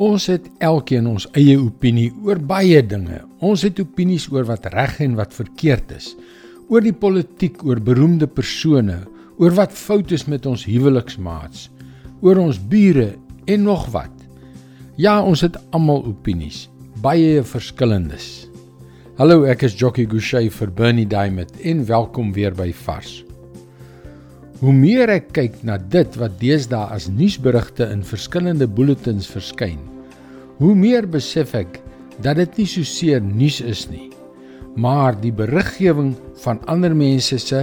Ons het elkeen ons eie opinie oor baie dinge. Ons het opinies oor wat reg en wat verkeerd is, oor die politiek, oor beroemde persone, oor wat fout is met ons huweliksmaats, oor ons bure en nog wat. Ja, ons het almal opinies, baie verskillendes. Hallo, ek is Jockey Gouchee vir Bernie Diamond en welkom weer by Vars. Hoe meer ek kyk na dit wat deesdae as nuusberigte in verskillende bulletins verskyn, hoe meer besef ek dat dit nie so seer nuus is nie, maar die beriggewing van ander mense se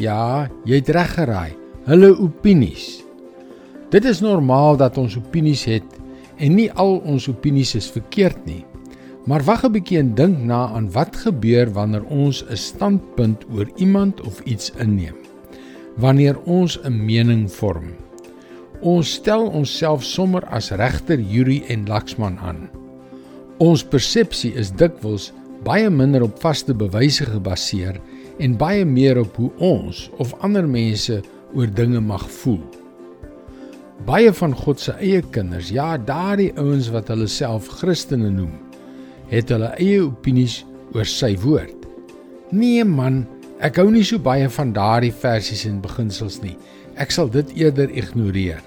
ja, jy het reg geraai, hulle opinies. Dit is normaal dat ons opinies het en nie al ons opinies is verkeerd nie. Maar wag 'n bietjie en dink na aan wat gebeur wanneer ons 'n standpunt oor iemand of iets inneem wanneer ons 'n mening vorm. Ons stel onsself sommer as regter Yuri en Laxman aan. Ons persepsie is dikwels baie minder op vaste bewyse gebaseer en baie meer op hoe ons of ander mense oor dinge mag voel. Baie van God se eie kinders, ja, daardie ouens wat hulle self Christene noem, het hulle eie opinies oor sy woord. Nee man, Ek hou nie so baie van daardie versies en beginsels nie. Ek sal dit eerder ignoreer.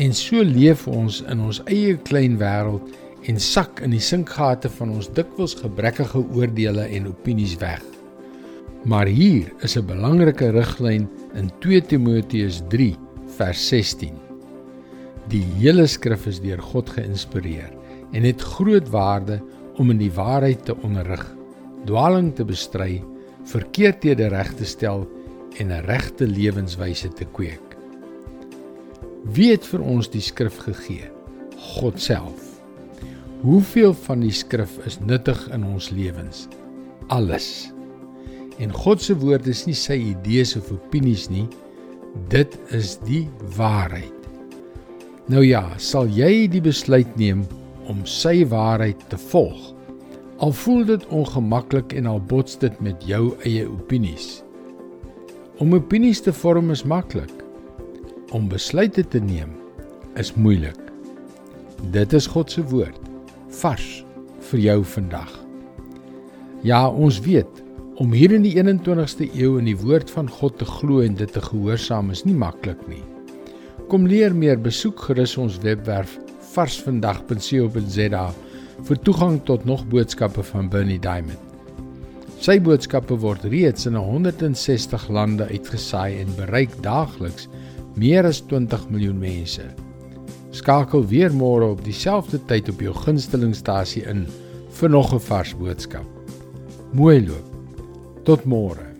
En so leef ons in ons eie klein wêreld en sak in die sinkgate van ons dikwels gebrekkige oordeele en opinies weg. Maar hier is 'n belangrike riglyn in 2 Timoteus 3 vers 16. Die hele skrif is deur God geïnspireer en het groot waarde om in die waarheid te onderrig, dwaaling te bestry verkeerdhede reg te stel en 'n regte lewenswyse te kweek. Wie het vir ons die skrif gegee? God self. Hoeveel van die skrif is nuttig in ons lewens? Alles. En God se woord is nie sy idees of opinies nie. Dit is die waarheid. Nou ja, sal jy die besluit neem om sy waarheid te volg? Al voel dit ongemaklik en al bots dit met jou eie opinies. Om opinies te vorm is maklik. Om besluite te neem is moeilik. Dit is God se woord, vars vir jou vandag. Ja, ons weet om hier in die 21ste eeu in die woord van God te glo en dit te gehoorsaam is nie maklik nie. Kom leer meer, besoek gerus ons webwerf varsvandag.co.za vir toegang tot nog boodskappe van Bernie Diamond. Sy boodskappe word reeds in 160 lande uitgesaai en bereik daagliks meer as 20 miljoen mense. Skakel weer môre op dieselfde tyd op jou gunstelingstasie in vir nog 'n vars boodskap. Mooi loop. Tot môre.